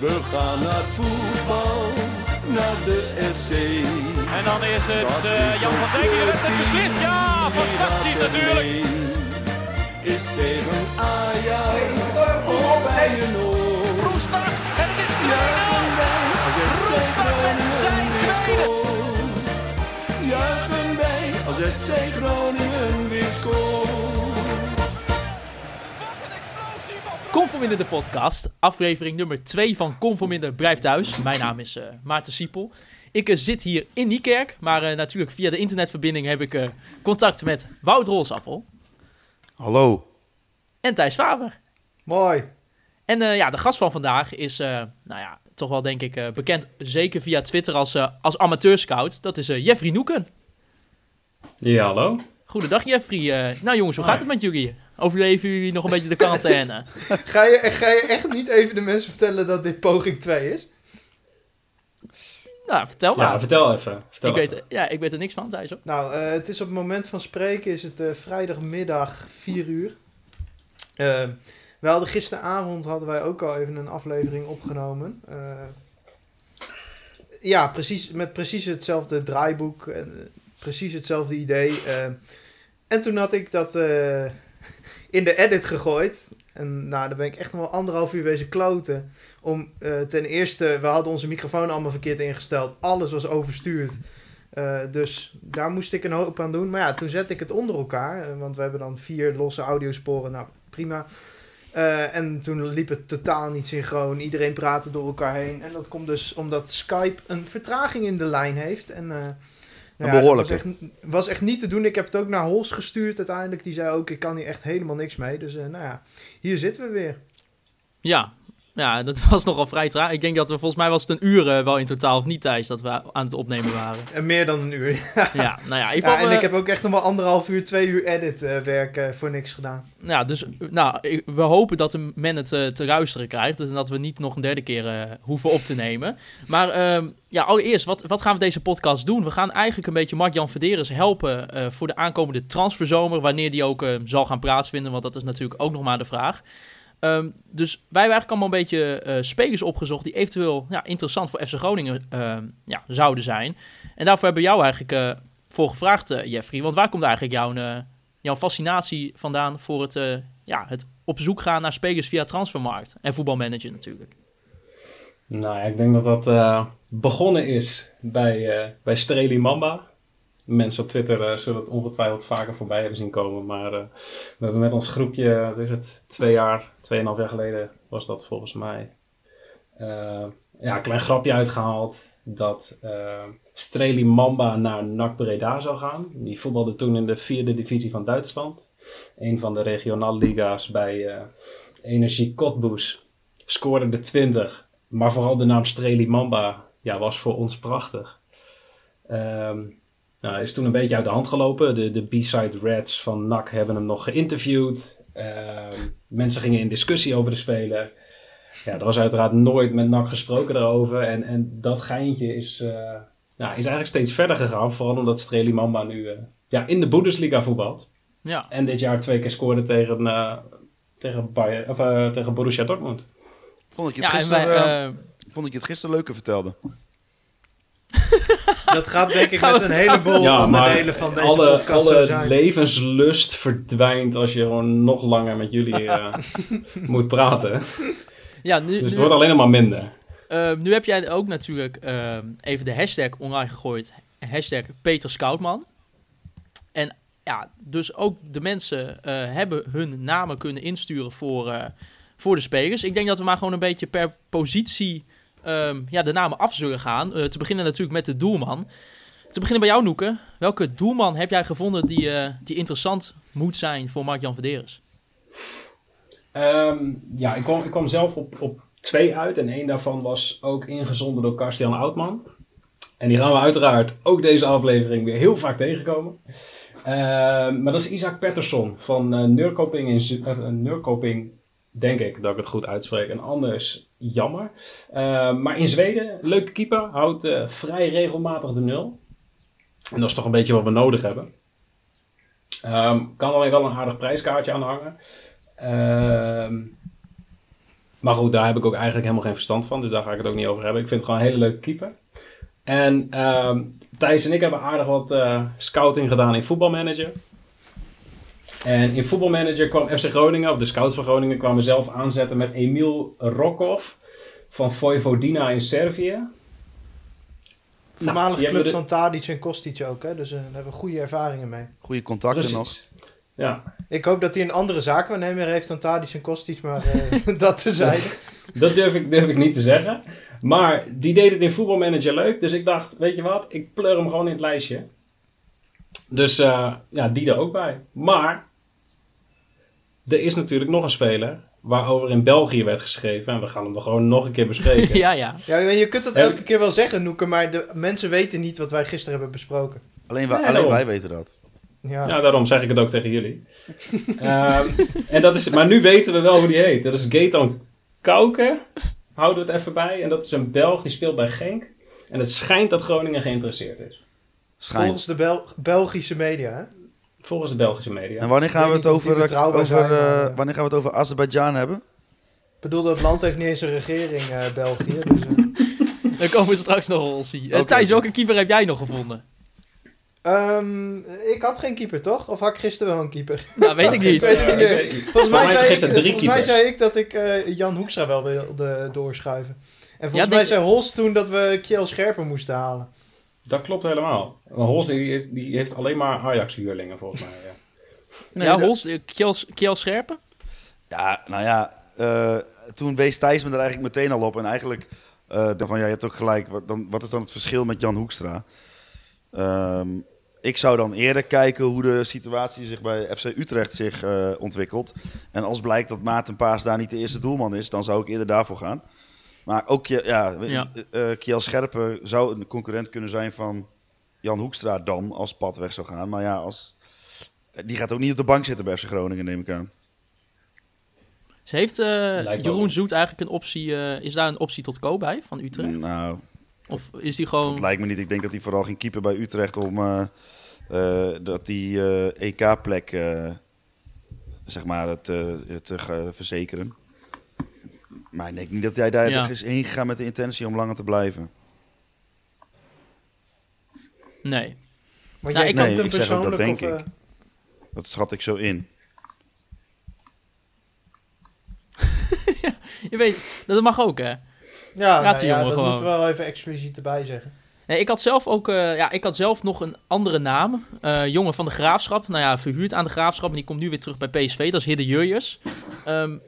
We gaan naar voetbal, naar de FC. En dan is het Dat eh, is Jan van Dijk die heeft het beslist. Ja, fantastisch natuurlijk. Is tegen Ajax of bij een oor. Roestak en het is 2-0. Juichen wij als FC Roestak met zijn tweede. Juichen wij als FC Groningen weer scoort. Conforminder de podcast, aflevering nummer 2 van Conforminder Blijft Thuis. Mijn naam is eh, Maarten Siepel. Ik eh, zit hier in Niekerk, maar eh, natuurlijk via de internetverbinding heb ik eh, contact met Wout Rolsappel Hallo. en Thijs Faber. Mooi. En eh, ja, de gast van vandaag is, eh, nou ja, toch wel denk ik eh, bekend, zeker via Twitter als, als amateurscout. Dat is eh, Jeffrey Noeken. Ja, hallo. Goedendag Jeffrey. Nou jongens, hoe gaat het met jullie? Overleven jullie nog een beetje de quarantaine? Ga je, ga je echt niet even de mensen vertellen dat dit poging 2 is? nou, vertel maar. Ja, vertel even. Vertel ik, even. weet, ja, ik weet er niks van, Thijs. Hoor. Nou, eh, het is op het moment van spreken is het eh, vrijdagmiddag 4 uur. Eh, we hadden gisteravond hadden wij ook al even een aflevering opgenomen. Eh, ja, precies, met precies hetzelfde draaiboek. en eh, precies hetzelfde idee. eh. en toen had ik dat eh, in de edit gegooid. En nou, daar ben ik echt nog wel anderhalf uur wezen kloten. Om eh, ten eerste, we hadden onze microfoon allemaal verkeerd ingesteld. Alles was overstuurd. Eh, dus daar moest ik een hoop aan doen. Maar ja, toen zette ik het onder elkaar. eh, want we hebben dan vier losse audiosporen. Nou, prima. En toen liep het totaal niet synchroon. Iedereen praatte door elkaar heen. En dat komt dus omdat Skype een vertraging in de lijn heeft. En, ja, dat behoorlijke. Was echt, was echt niet te doen. Ik heb het ook naar Hols gestuurd uiteindelijk. Die zei ook, ik kan hier echt helemaal niks mee. Dus eh, nou ja, hier zitten we weer. Ja. Ja, dat was nogal vrij traag. Ik denk dat we volgens mij was het een uur eh, wel in totaal, of niet Thijs, dat we aan het opnemen waren. En meer dan een uur. ja, nou ja, Ja, en eh, ik heb ook echt nog wel anderhalf uur, twee uur edit eh, werk eh, voor niks gedaan. ja, dus nou, ik- we hopen dat de men het eh, te luisteren krijgt. Dus dat we niet nog een derde keer eh, hoeven op te nemen. Maar ehm, ja, allereerst, wat, wat gaan we deze podcast doen? We gaan eigenlijk een beetje Mark-Jan Verderes helpen eh, voor de aankomende transferzomer. Wanneer die ook eh, zal gaan plaatsvinden, want dat is natuurlijk ook nog maar de vraag. Ehm, dus wij hebben eigenlijk allemaal een beetje eh, spelers opgezocht die eventueel ja, interessant voor FC Groningen ehm, ja, zouden zijn. En daarvoor hebben we jou eigenlijk eh, voor gevraagd, eh, Jeffrey. Want waar komt eigenlijk jouw, jouw fascinatie vandaan voor het, ja, het op zoek gaan naar spelers via transfermarkt en voetbalmanager natuurlijk? Nou ja, ik denk dat dat begonnen is bij, bij Streli Mamba. Mensen op Twitter eh, zullen het ongetwijfeld vaker voorbij hebben zien komen. Maar eh, we hebben met ons groepje, wat is het, twee jaar, tweeënhalf jaar geleden was dat volgens mij. eh, ja, een klein grapje uitgehaald dat Streli Mamba naar NAC Breda zou gaan. Die voetbalde toen in de vierde divisie van Duitsland. Een van de regionale liga's bij Energie Cottbus. Scoorde de 20. Maar vooral de naam Streli Mamba ja, was voor ons prachtig. Ehm nou, hij is toen een beetje uit de hand gelopen. De, de B-side Reds van NAC hebben hem nog geïnterviewd. Ehm, mensen gingen in discussie over de speler. Ja, er was uiteraard nooit met NAC gesproken daarover. En, en dat geintje is, eh, nou, is eigenlijk steeds verder gegaan. Vooral omdat Streli Mamba nu eh, ja, in de Bundesliga voetbalt. Ja, En dit jaar twee keer scoorde tegen, eh, tegen, Bayern, of, eh, tegen Borussia Dortmund. Vond ik je het, ja gisteren, wij, vond ik je het gisteren leuker vertelde. Dat gaat denk ik Gaan met een heleboel Ja, onderdelen van deze alle, podcast zo alle zijn. levenslust verdwijnt als je gewoon nog langer met jullie eh, moet praten. ja, nu, Dus het nu, wordt alleen nog maar minder. eh, nu heb jij ook natuurlijk eh, even de hashtag online gegooid. Hashtag Peter Scoutman. En ja, dus ook de mensen eh, hebben hun namen kunnen insturen voor, eh, voor de spelers. Ik denk dat we maar gewoon een beetje per positie ehm, ja, de namen af zullen gaan. Eh, te beginnen natuurlijk met de doelman. Te beginnen bij jou, Noeke. Welke doelman heb jij gevonden die, eh, die interessant moet zijn voor Mark-Jan Verderes? Ehm, ja, ik kwam, ik kwam zelf op, op twee uit. En één daarvan was ook ingezonden door Karstian Oudman. En die gaan we uiteraard ook deze aflevering weer heel vaak tegenkomen. Ehm, maar dat is Isaac Pettersson van Neurkoping in Neurkoping, denk ik dat ik het goed uitspreek. En anders jammer. Ehm, maar in Zweden, leuke keeper, houdt eh, vrij regelmatig de nul. En dat is toch een beetje wat we nodig hebben. Ehm, kan alleen wel een aardig prijskaartje aan hangen. Ehm, maar goed, daar heb ik ook eigenlijk helemaal geen verstand van. Dus daar ga ik het ook niet over hebben. Ik vind het gewoon een hele leuke keeper. En ehm, Thijs en ik hebben aardig wat eh, scouting gedaan in voetbalmanager. En in voetbalmanager kwam FC Groningen, of de scouts van Groningen, kwamen zelf aanzetten met Emil Rokov van Vojvodina in Servië. Voormalige die hebben club van Tadic en Kostic ook, hè? dus eh, daar hebben we goede ervaringen mee. Goede contacten Precies. nog. Ja, Ik hoop dat hij een andere zaakwaarnemer heeft dan Tadic en Kostic, maar eh, dat tezijde. dat durf ik, durf ik niet te zeggen. Maar die deed het in voetbalmanager leuk. Dus ik dacht, weet je wat, ik pleur hem gewoon in het lijstje. Dus eh, ja, die er ook bij. Maar er is natuurlijk nog een speler waarover in België werd geschreven. En we gaan hem gewoon nog een keer bespreken. ja, ja. Ja, je kunt dat elke keer wel zeggen, Noeke, maar de mensen weten niet wat wij gisteren hebben besproken. Alleen, alleen wij weten dat. Ja. Ja, daarom zeg ik het ook tegen jullie. Ehm, en dat is, maar nu weten we wel hoe die heet. Dat is Gaetan Kauke. Houden we het even bij. En dat is een Belg die speelt bij Genk. En het schijnt dat Groningen geïnteresseerd is. Schijnt. Volgens de Bel- Belgische media, hè? Volgens de Belgische media. En wanneer gaan we het over, over, zijn, eh, wanneer gaan we het over Azerbeidzjan hebben? Ik bedoel, dat land heeft niet eens een regering, eh, België. Dus, eh. Dan komen we straks nog wel zien. Oké. Thijs, welke keeper heb jij nog gevonden? Ehm, ik had geen keeper, toch? Of had ik gisteren wel een keeper? Nou, weet ik niet. Weet ik niet meer. Volgens mij, zei ik, volgens mij zei ik dat ik eh, Jan Hoekstra wel wilde doorschuiven. En volgens Ja, mij denk- zei Holst toen dat we Kjell Scherper moesten halen. Dat klopt helemaal. Hols die, heeft- die heeft alleen maar Ajax-huurlingen volgens mij. Ja. Nee, ja, dat- Hols, eh, Kjell, Kjell Scherpen? Ja, nou ja, eh, toen wees Thijs me er eigenlijk meteen al op. En eigenlijk, eh van ja, je hebt ook gelijk. Wat, dan, wat is dan het verschil met Jan Hoekstra? Ehm, ik zou dan eerder kijken hoe de situatie zich bij FC Utrecht zich eh, ontwikkelt. En als blijkt dat Maarten Paas daar niet de eerste doelman is, dan zou ik eerder daarvoor gaan. Maar ook, ja, ja, Ja. eh, Kjell Scherpen zou een concurrent kunnen zijn van Jan Hoekstra dan, als pad weg zou gaan. Maar ja, als, die gaat ook niet op de bank zitten bij FC Groningen, neem ik aan. Ze heeft eh, Jeroen. Zoet eigenlijk een optie... eh, is daar een optie tot koop bij, van Utrecht? Nou, Of is die gewoon... Dat lijkt me niet. Ik denk dat hij vooral ging keeper bij Utrecht om eh, eh, dat die eh, EK-plek eh, zeg maar te, te verzekeren. Maar ik denk niet dat hij daar Ja. is heen gegaan met de intentie om langer te blijven. Nee. Want Nou, jij ik- Nee, ik zeg ook dat persoonlijk denk of, ik. eh, Dat schat ik zo in. Je weet, dat mag ook, hè? Ja, nou ja, dat gewoon. moeten we wel even expliciet erbij zeggen. Nee, ik had zelf ook, eh, ja, ik had zelf nog een andere naam. Eh, jongen van de Graafschap. Nou ja, verhuurd aan de Graafschap. En die komt nu weer terug bij PSV. Dat is Hidde Jurjes. Ehm,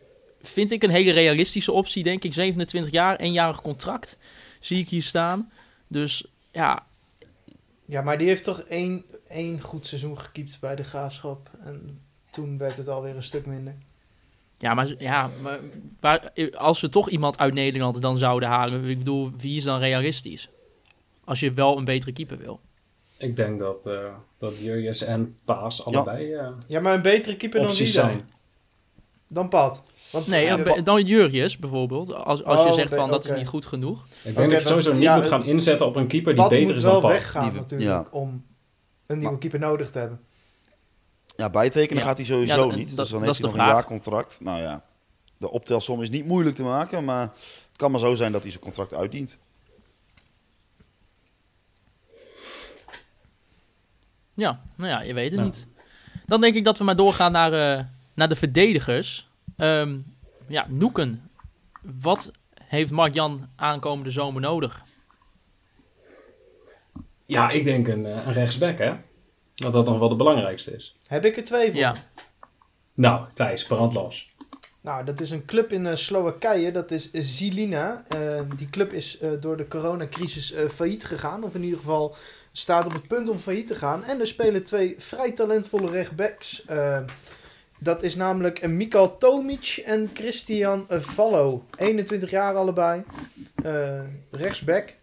vind ik een hele realistische optie, denk ik. 27 jaar, eenjarig contract. Zie ik hier staan. Dus ja, Ja, maar die heeft toch één, één goed seizoen gekiept bij de Graafschap. En toen werd het alweer een stuk minder. ja maar, ja, maar waar, als we toch iemand uit Nederland dan zouden halen. Ik bedoel, wie is dan realistisch? Als je wel een betere keeper wil. Ik denk dat, eh dat Jurjes en Paas allebei eh, Ja, maar een betere keeper dan wie opties dan? zijn. Dan Pat. Want, Nee, ja, dan- dan Jurjes bijvoorbeeld. Als, als je Oh, zegt van dat is niet goed genoeg. Ik denk dat je sowieso niet ja, moet gaan inzetten op een keeper die Pat beter moet is wel dan Paas. weggaan Die- natuurlijk ja. om een nieuwe Maar- keeper nodig te hebben. Ja, bijtekenen Ja. gaat hij sowieso dat- niet. Dus dat- dan dat heeft is hij nog een vraag. jaarcontract. Nou ja, de optelsom is niet moeilijk te maken. Maar het kan maar zo zijn dat hij zijn contract uitdient. Ja, nou ja, je weet het Ja. niet. Dan denk ik dat we maar doorgaan naar, eh, naar de verdedigers. Ehm, ja, Noeken. Wat heeft Mark-Jan aankomende zomer nodig? Ja, ik denk een, eh, een rechtsback, hè? Dat dat nog wel de belangrijkste is. Heb ik er twee voor? Ja, Nou, Thijs, brand los. Nou, dat is een club in eh, Slowakije. Dat is eh, Zilina. Eh, die club is eh, door de coronacrisis eh, failliet gegaan. Of in ieder geval staat op het punt om failliet te gaan. En er spelen twee vrij talentvolle rechtbacks. Dat is namelijk Mikal Tomic en Christian Vallo. 21 jaar allebei. Eh, rechtsback.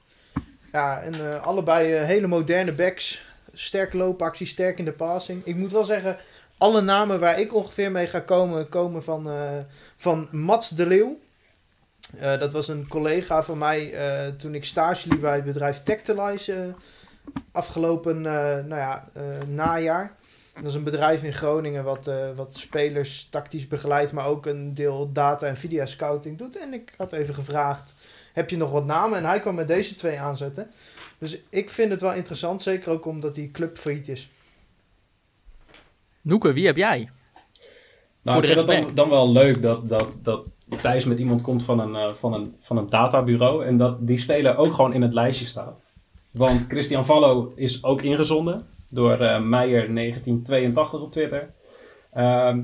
Ja, en eh, allebei eh, hele moderne backs. Sterke loopactie, sterk in de passing. Ik moet wel zeggen, alle namen waar ik ongeveer mee ga komen, komen van, van Mats de Leeuw. Dat was een collega van mij toen ik stage liep bij het bedrijf Tectilize eh, afgelopen nou ja, najaar. Dat is een bedrijf in Groningen wat, eh, wat spelers tactisch begeleidt, maar ook een deel data en video scouting doet. En ik had even gevraagd, heb je nog wat namen? En hij kwam met deze twee aanzetten. Dus ik vind het wel interessant, zeker ook omdat die club failliet is. Noeke, wie heb jij? Nou, Voor ik de vind het dan, dan wel leuk dat, dat, dat Thijs met iemand komt van een, eh, van, een, van een databureau en dat die speler ook gewoon in het lijstje staat. Want Christian Vallo is ook ingezonden door eh Meijer 1982 op Twitter. Ehm,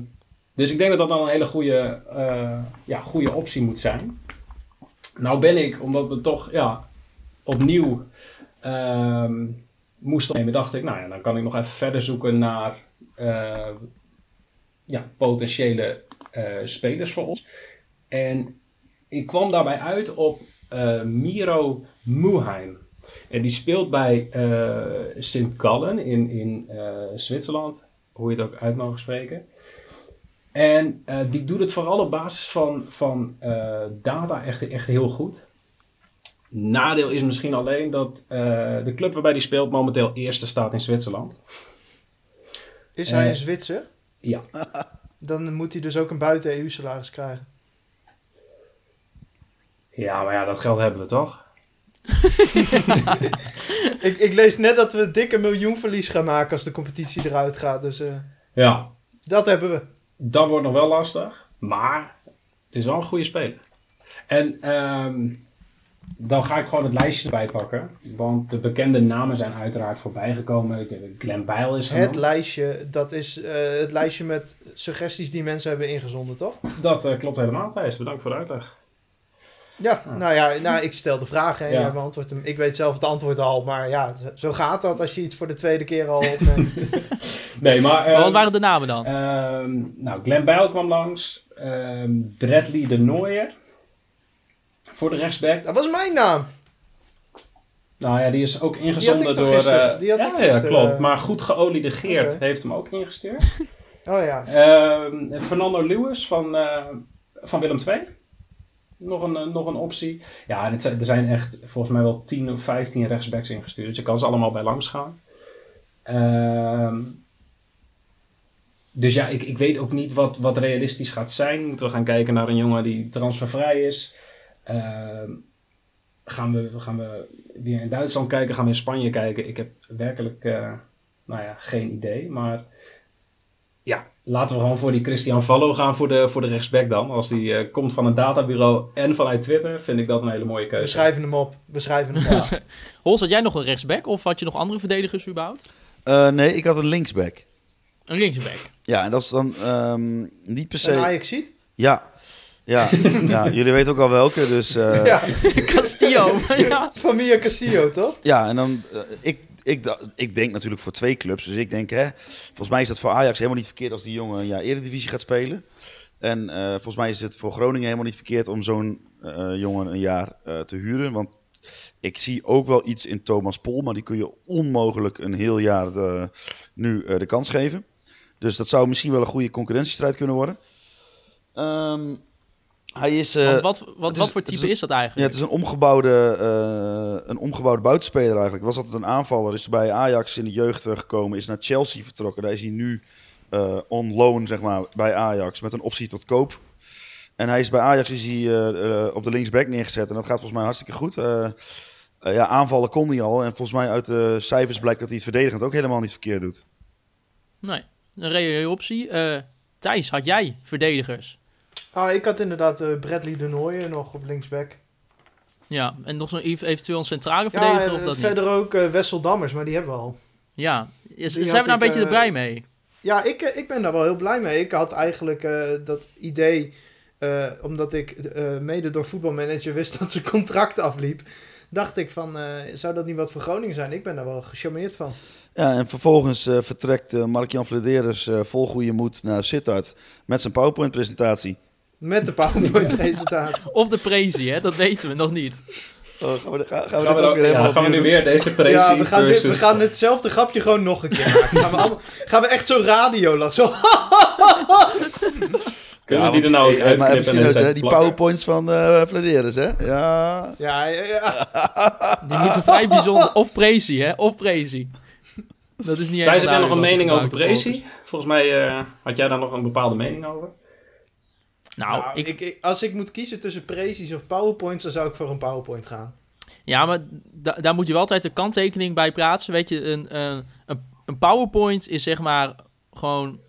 dus ik denk dat dat dan een hele goede, eh, ja, goede optie moet zijn. Nou ben ik, omdat we toch ja, opnieuw ehm, moesten nemen, dacht ik, nou ja, dan kan ik nog even verder zoeken naar eh, ja, potentiële spelers voor ons. En ik kwam daarbij uit op Miro Muheim. En die speelt bij eh Sint Gallen in, in eh, Zwitserland, hoe je het ook uit mag spreken. En eh, die doet het vooral op basis van, van data echt, echt heel goed. Nadeel is misschien alleen dat de club waarbij die speelt momenteel eerste staat in Zwitserland. Is hij een Zwitser? Ja. Dan moet hij dus ook een buiten-EU-salaris krijgen. Ja, maar ja, dat geld hebben we toch? ik, ik lees net dat we een dikke miljoen verlies gaan maken als de competitie eruit gaat. Dus eh, Ja, dat hebben we. dat wordt nog wel lastig. Maar het is wel een goede speler. En ehm, dan ga ik gewoon het lijstje erbij pakken. Want de bekende namen zijn uiteraard voorbijgekomen. Glenn Bijl is Het genoemd. lijstje, dat is eh, het lijstje met suggesties die mensen hebben ingezonden, toch? Dat eh, klopt helemaal, Thijs. Bedankt voor de uitleg. Ja, nou ja, nou, ik stel de vraag en Ja. jij beantwoordt hem. Ik weet zelf het antwoord al, maar ja, zo- gaat dat als je iets voor de tweede keer al opneemt. Nee, maar... Maar ehm, wat waren de namen dan? ehm, nou, Glenn Bijl kwam langs. Ehm, Bradley de Nooier. Voor de rechtsback. dat was mijn naam. Nou ja, die is ook ingezonden door... gisteren- eh, die had ja, ik ja, gisteren, klopt. eh, Maar goed geoliede Geert heeft hem ook ingestuurd. Oh ja. Ehm, Fernando Lewis van, eh, van Willem II. Nog een, eh, nog een optie. Ja, en er zijn echt volgens mij wel 10 of 15 rechtsbacks ingestuurd. Dus je kan ze allemaal bij langs gaan. Ehm, dus ja, ik, ik weet ook niet wat, wat realistisch gaat zijn. Moeten we gaan kijken naar een jongen die transfervrij is. Ehm, gaan, we, gaan we weer in Duitsland kijken? Gaan we in Spanje kijken? Ik heb werkelijk eh, nou ja, geen idee. Maar ja, laten we gewoon voor die Christian Vallo gaan voor de, voor de rechtsback dan. Als die eh, komt van een databureau en vanuit Twitter, vind ik dat een hele mooie We keuze. schrijven hem op. We schrijven hem op. Ja. Hols, had jij nog een rechtsback of had je nog andere verdedigers überhaupt? Eh, nee, ik had een linksback. Een linksback. Ja, en dat is dan ehm, niet per se... Ajax ziet? Ja. Ja. ja, jullie weten ook al welke, dus... eh, ja, Castillo. ja. Familia Castillo, toch? Ja, en dan, ik, ik, ik denk natuurlijk voor twee clubs. Dus ik denk, hè, volgens mij is dat voor Ajax helemaal niet verkeerd als die jongen een jaar Eredivisie gaat spelen. En eh, volgens mij is het voor Groningen helemaal niet verkeerd om zo'n eh, jongen een jaar eh, te huren. Want ik zie ook wel iets in Thomas Pol, maar die kun je onmogelijk een heel jaar de- nu de kans geven. Dus dat zou misschien wel een goede concurrentiestrijd kunnen worden. Ehm, hij is... eh, Want wat, wat, is- wat voor is type is dat ja, eigenlijk? het is een omgebouwde, eh, een omgebouwde buitenspeler eigenlijk. Was altijd een aanvaller. Is bij Ajax in de jeugd eh, gekomen. Is naar Chelsea vertrokken. Daar is hij nu eh, on loan, zeg maar, bij Ajax. Met een optie tot koop. En hij is bij Ajax is hij, op de linksback neergezet. En dat gaat volgens mij hartstikke goed. Ja, aanvallen kon hij al. En volgens mij uit de cijfers blijkt dat hij het verdedigend ook helemaal niet verkeerd doet. Nee, een reële optie. Thijs, had jij verdedigers? Ah, ik had inderdaad eh, Bradley de Nooijer nog op linksback. Ja, en nog zo'n eventueel een centrale Ja, verdediger of eh, dat verder niet? ook eh, Wessel Dammers, maar die hebben we al. Ja, is, zijn we daar een ik, beetje er blij mee? Ja, ik, ik ben daar wel heel blij mee. Ik had eigenlijk eh, dat idee, eh, omdat ik eh, mede door voetbalmanager wist dat zijn contract afliep, dacht ik van, eh, zou dat niet wat voor Groningen zijn? Ik ben daar wel gecharmeerd van. Ja, en vervolgens eh, vertrekt eh, Mark-Jan Vladeres eh, vol goede moed naar Sittard. Met zijn PowerPoint-presentatie. Met de PowerPoint-presentatie. Of de Prezi, hè? Dat weten we nog niet. Oh, gaan we, gaan, gaan we Gaan dit we, ook weer dan- helemaal ja, gaan we nu weer deze precie Ja, we gaan, dit, we gaan hetzelfde grapje gewoon nog een keer maken. Gaan we, allemaal, gaan we echt zo radio lachen. Zo, Kunnen we die er nou hey, hey, maar serieus, hè, die plakken? powerpoints van eh Vladeres, hè? Ja. ja, ja, ja. Die moeten vrij bijzonder... Of Prezi, hè? Of Prezi. Dat is niet Thijs, heb jij nog een mening over er Prezi? Volgens mij eh, had jij daar nog een bepaalde mening over. Nou, Nou, ik, als ik moet kiezen tussen precies of powerpoints, dan zou ik voor een powerpoint gaan. ja, maar da- daar moet je wel altijd de kanttekening bij plaatsen. Weet je, een, een, een, een PowerPoint is zeg maar gewoon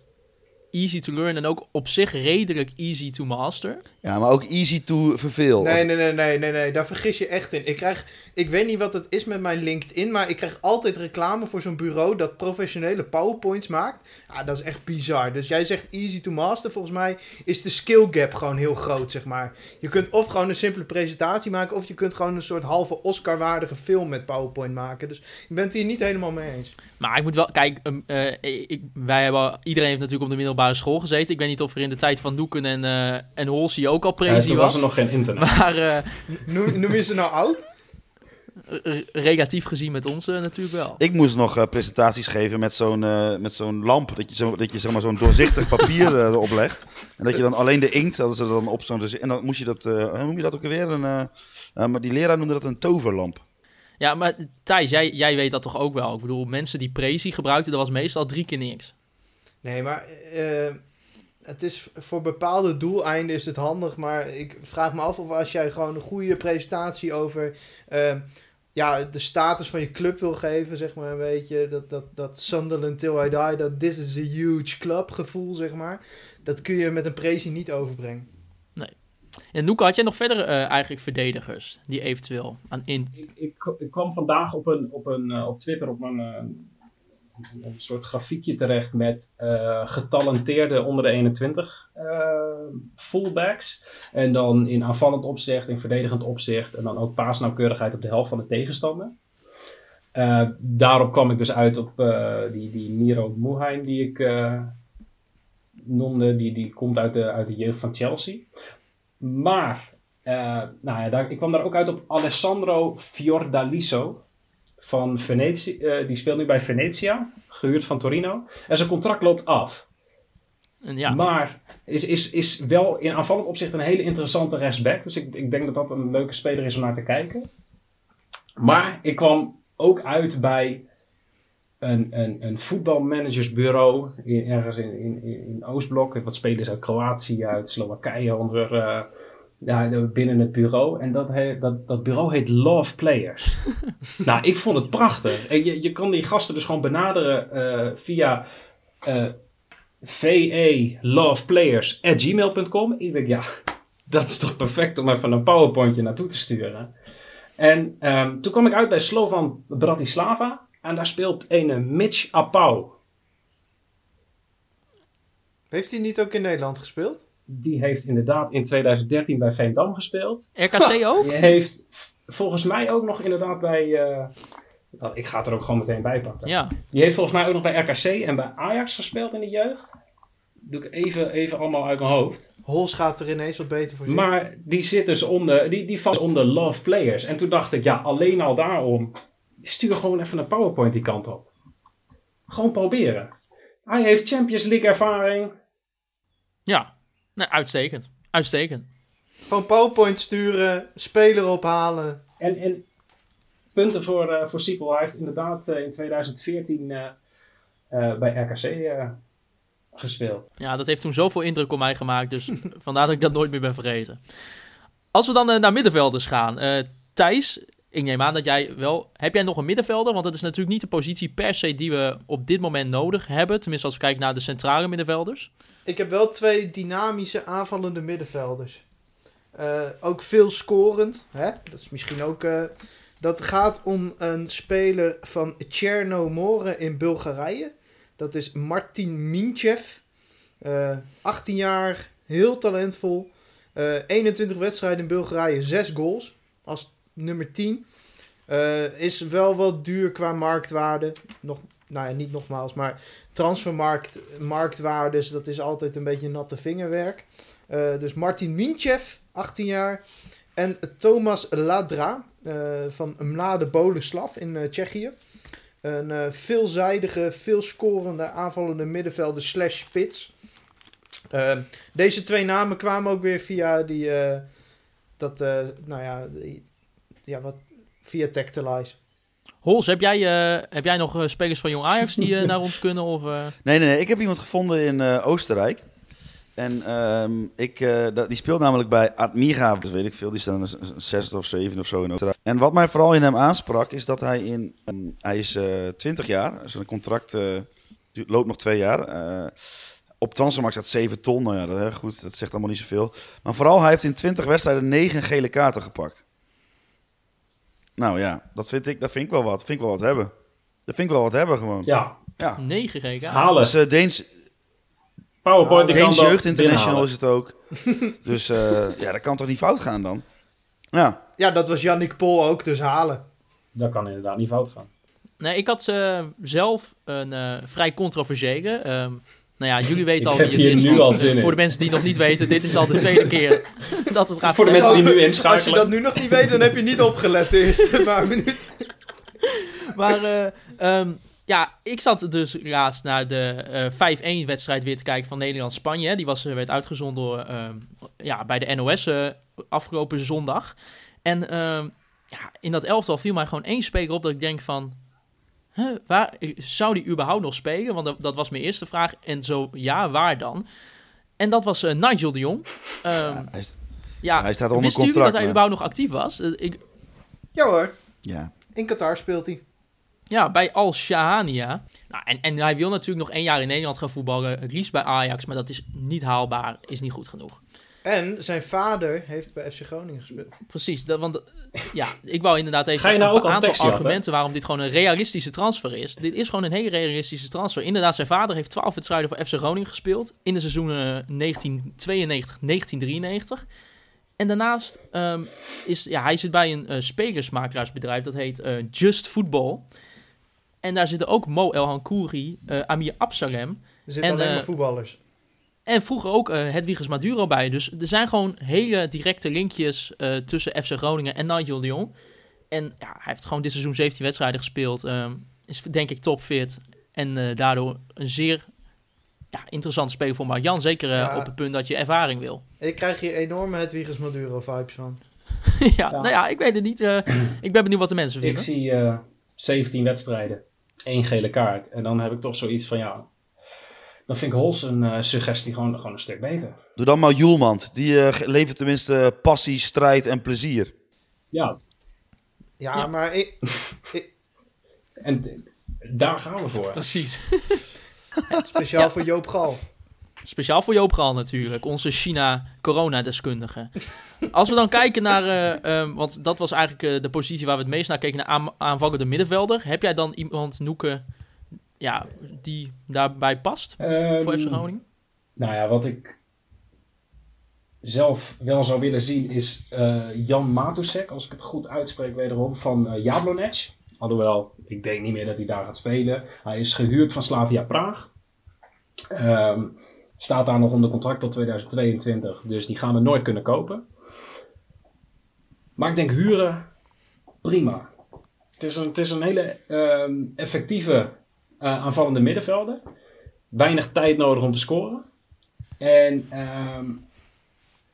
easy to learn en ook op zich redelijk easy to master. Ja, maar ook easy to verveel. Nee, nee, nee, nee, nee, nee, daar vergis je echt in. Ik krijg, ik weet niet wat het is met mijn LinkedIn, maar ik krijg altijd reclame voor zo'n bureau dat professionele powerpoints maakt. Ja, dat is echt bizar. Dus jij zegt easy to master, volgens mij is de skill gap gewoon heel groot, zeg maar. Je kunt of gewoon een simpele presentatie maken, of je kunt gewoon een soort halve Oscar-waardige film met powerpoint maken. Dus ik ben het hier niet helemaal mee eens. Maar ik moet wel, kijk, um, eh, ik, wij hebben, iedereen heeft natuurlijk op de middelbare school gezeten. Ik weet niet of er in de tijd van Doeken en, eh en Holsey ook al Ja, prezi toen was was. er nog geen internet. Maar eh, Noem, noem je ze nou oud? re- relatief gezien met ons eh, natuurlijk wel. Ik moest nog eh, presentaties geven met zo'n eh, met zo'n lamp. Dat je, zo, dat je zeg maar, zo'n doorzichtig papier erop legt. En dat je dan alleen de inkt hadden ze dan op zo'n. En dan moest je dat. eh, hoe noem je dat ook alweer? Een, maar die leraar noemde dat een toverlamp. Ja, maar Thijs, jij, jij weet dat toch ook wel? Ik bedoel, mensen die prezi gebruikten, dat was meestal drie keer niks. Nee, maar eh, het is voor bepaalde doeleinden is het handig. Maar ik vraag me af of als jij gewoon een goede presentatie over eh, ja, de status van je club wil geven, zeg maar een beetje. Dat, dat, dat Sunderland till I die, dat this is a huge club gevoel, zeg maar. Dat kun je met een presi niet overbrengen. En Noeke, had jij nog verder eh, eigenlijk verdedigers die eventueel aan in... Ik, ik, ik kwam vandaag op, een, op, een, eh, op Twitter op een, eh, een soort grafiekje terecht met eh, getalenteerde onder de 21 eh, fullbacks. En dan in aanvallend opzicht, in verdedigend opzicht en dan ook paasnauwkeurigheid op de helft van de tegenstander. Eh, daarop kwam ik dus uit op die, die Miro Moeheim die ik noemde. Die, die komt uit de, uit de jeugd van Chelsea. Maar nou ja, daar, ik kwam daar ook uit op Alessandro Fiordaliso van Venetië. eh, die speelt nu bij Venetia, gehuurd van Torino. En zijn contract loopt af. en ja, Maar is, is, is wel in aanvallend opzicht een hele interessante rechtsback. Dus ik, ik denk dat dat een leuke speler is om naar te kijken. Maar ik kwam ook uit bij een, een, een voetbalmanagersbureau in, ergens in, in, in Oostblok. Wat spelers uit Kroatië, uit Slowakije onder, eh, ja, binnen het bureau. En dat, he, dat, dat bureau heet Love Players. nou, ik vond het prachtig. En je, je kan die gasten dus gewoon benaderen eh, via eh veloveplayers.gmail.com. Ik denk, ja, dat is toch perfect om even een powerpointje naartoe te sturen. En ehm, toen kwam ik uit bij Slovan Bratislava. En daar speelt een Mitch Apau. Heeft hij niet ook in Nederland gespeeld? Die heeft inderdaad in 2013 bij Veendam gespeeld. RKC ook? Die heeft volgens mij ook nog inderdaad bij... eh, nou, ik ga het er ook gewoon meteen bij pakken. Ja, Die heeft volgens mij ook nog bij RKC en bij Ajax gespeeld in de jeugd. Doe ik even, even allemaal uit mijn hoofd. Hols gaat er ineens wat beter voor zitten. Maar die zit dus onder, die, die valt onder love players. En toen dacht ik, ja, alleen al daarom, stuur gewoon even een PowerPoint die kant op. Gewoon proberen. Hij heeft Champions League ervaring. ja. Nee, uitstekend. Uitstekend. Gewoon PowerPoint sturen, speler ophalen. En, en punten voor, eh voor Siepel. Hij heeft inderdaad eh, in 2014 eh, eh, bij RKC eh, gespeeld. Ja, dat heeft toen zoveel indruk op mij gemaakt, dus vandaar dat ik dat nooit meer ben vergeten. Als we dan naar middenvelders gaan. eh Thijs, ik neem aan dat jij wel... Heb jij nog een middenvelder? Want dat is natuurlijk niet de positie per se die we op dit moment nodig hebben. Tenminste, als we kijken naar de centrale middenvelders. Ik heb wel twee dynamische aanvallende middenvelders. Eh, ook veel scorend. Hè? Dat is misschien ook. eh, dat gaat om een speler van Chernomore in Bulgarije. Dat is Martin Minchev. Eh 18 jaar, heel talentvol. Eh 21 wedstrijden in Bulgarije, 6 goals. Als nummer 10. Eh, is wel wat duur qua marktwaarde. Nog, nou ja, niet nogmaals, maar transfermarkt, marktwaardes, dat is altijd een beetje natte vingerwerk. Eh, dus Martin Minchev, 18 jaar. En Thomas Ladra eh, van Mlade Boleslav in Tsjechië. Een veelzijdige, veel scorende aanvallende middenvelder slash spits. Deze twee namen kwamen ook weer via die, dat, nou ja, die, ja wat, via Tactilize. Hols, heb jij, eh, heb jij nog eh, spelers van Jong Ajax die eh, naar ons kunnen? Of, eh? Nee, nee, nee. Ik heb iemand gevonden in eh, Oostenrijk. En ehm, ik, eh, dat- die speelt namelijk bij Admira, dus weet ik veel. Die staan een zesde of zevende of zo in Oostenrijk. En wat mij vooral in hem aansprak, is dat hij in... ehm, hij is eh 20 jaar. Zijn contract eh, loopt nog twee jaar. Eh, op Transfermarkt staat 7 ton. Nou ja, dat, goed, dat zegt allemaal niet zoveel. Maar vooral, hij heeft in 20 wedstrijden 9 gele kaarten gepakt. Nou ja, dat vind ik, dat vind ik wel wat. Vind ik wel wat hebben. Dat vind ik wel wat hebben gewoon. Ja, Ja. 9 GK. halen. Dus eh, Deens, PowerPoint, die kan Deens Jeugd International is het ook. dus eh, ja, dat kan toch niet fout gaan dan? Ja, Ja, dat was Yannick Pol ook, dus halen. Dat kan inderdaad niet fout gaan. Nee, ik had eh, zelf een eh, vrij controversiële. ehm, nou ja, jullie weten Ik al heb wie het hier is. nu want, al eh, zin in. Voor de mensen die nog niet weten, dit is al de tweede keer dat we het gaan Voor de mensen die nu Als je inschakelen. dat nu nog niet weet, dan heb je niet opgelet de eerste paar minuten. Maar eh, ehm, ja, ik zat dus laatst naar de eh 5-1 wedstrijd weer te kijken van Nederland-Spanje. Die was, eh, werd uitgezonden door, ehm, ja, bij de NOS eh, afgelopen zondag. En ehm, ja, in dat elftal viel mij gewoon één speler op dat ik denk van... Huh, waar, zou die überhaupt nog spelen? Want dat, dat was mijn eerste vraag. En zo, ja, waar dan? En dat was eh, Nigel de Jong. Ehm, ja, hij is, ja, hij staat onder jullie contract. dat hij maar- überhaupt nog actief was? Eh, Ik, Ja hoor, ja. in Qatar speelt hij. Ja, bij Al Shahania. Nou, en, en hij wil natuurlijk nog één jaar in Nederland gaan voetballen. Het liefst bij Ajax, maar dat is niet haalbaar. Is niet goed genoeg. En zijn vader heeft bij FC Groningen gespeeld. Precies, dat, want eh, ja, ik wou inderdaad even Ga je nou een ook al aantal tekst argumenten waarom dit gewoon een realistische transfer is. Dit is gewoon een hele realistische transfer. Inderdaad, zijn vader heeft 12 wedstrijden voor FC Groningen gespeeld in de seizoenen 1992, 1993. En daarnaast um, is ja, hij zit bij een uh, spelersmakelaarsbedrijf dat heet uh, Just Football. En daar zitten ook Mo El Hankouri, uh, Amir Absalem. Er zitten alleen maar voetballers. En vroeger ook uh, Hedwiges Maduro bij. Dus er zijn gewoon hele directe linkjes uh, tussen FC Groningen en Nigel de Jong. En ja, hij heeft gewoon dit seizoen 17 wedstrijden gespeeld. Um, is denk ik topfit. En uh, daardoor een zeer ja, interessante speler voor Marjan. Zeker uh, ja. op het punt dat je ervaring wil. Ik krijg hier enorme Hedwiges Maduro vibes van. ja, ja, nou ja, ik weet het niet. Uh, ik ben benieuwd wat de mensen vinden. Ik zie uh, 17 wedstrijden, één gele kaart. En dan heb ik toch zoiets van, ja, dan vind ik Hols een uh, suggestie gewoon, gewoon een stuk beter. Doe dan maar Joelmand. Die uh, levert tenminste passie, strijd en plezier. Ja. Ja, ja. maar ik, ik... En daar gaan we voor. Precies. Speciaal ja. voor Joop Gal. Speciaal voor Joop Gal natuurlijk, onze China-corona-deskundige. Als we dan kijken naar, uh, um, want dat was eigenlijk uh, de positie waar we het meest naar keken, naar aan, aanvallende middenvelder. Heb jij dan iemand, Noeke, ja, die daarbij past um, voor FC Groningen? Nou ja, wat ik zelf wel zou willen zien is uh, Jan Matusek, als ik het goed uitspreek wederom, van uh, Jablonec. Alhoewel, ik denk niet meer dat hij daar gaat spelen. Hij is gehuurd van Slavia Praag. Um, staat daar nog onder contract tot 2022, dus die gaan we nooit kunnen kopen. Maar ik denk huren, prima. Het is een, het is een hele um, effectieve uh, aanvallende middenvelder. Weinig tijd nodig om te scoren. En um,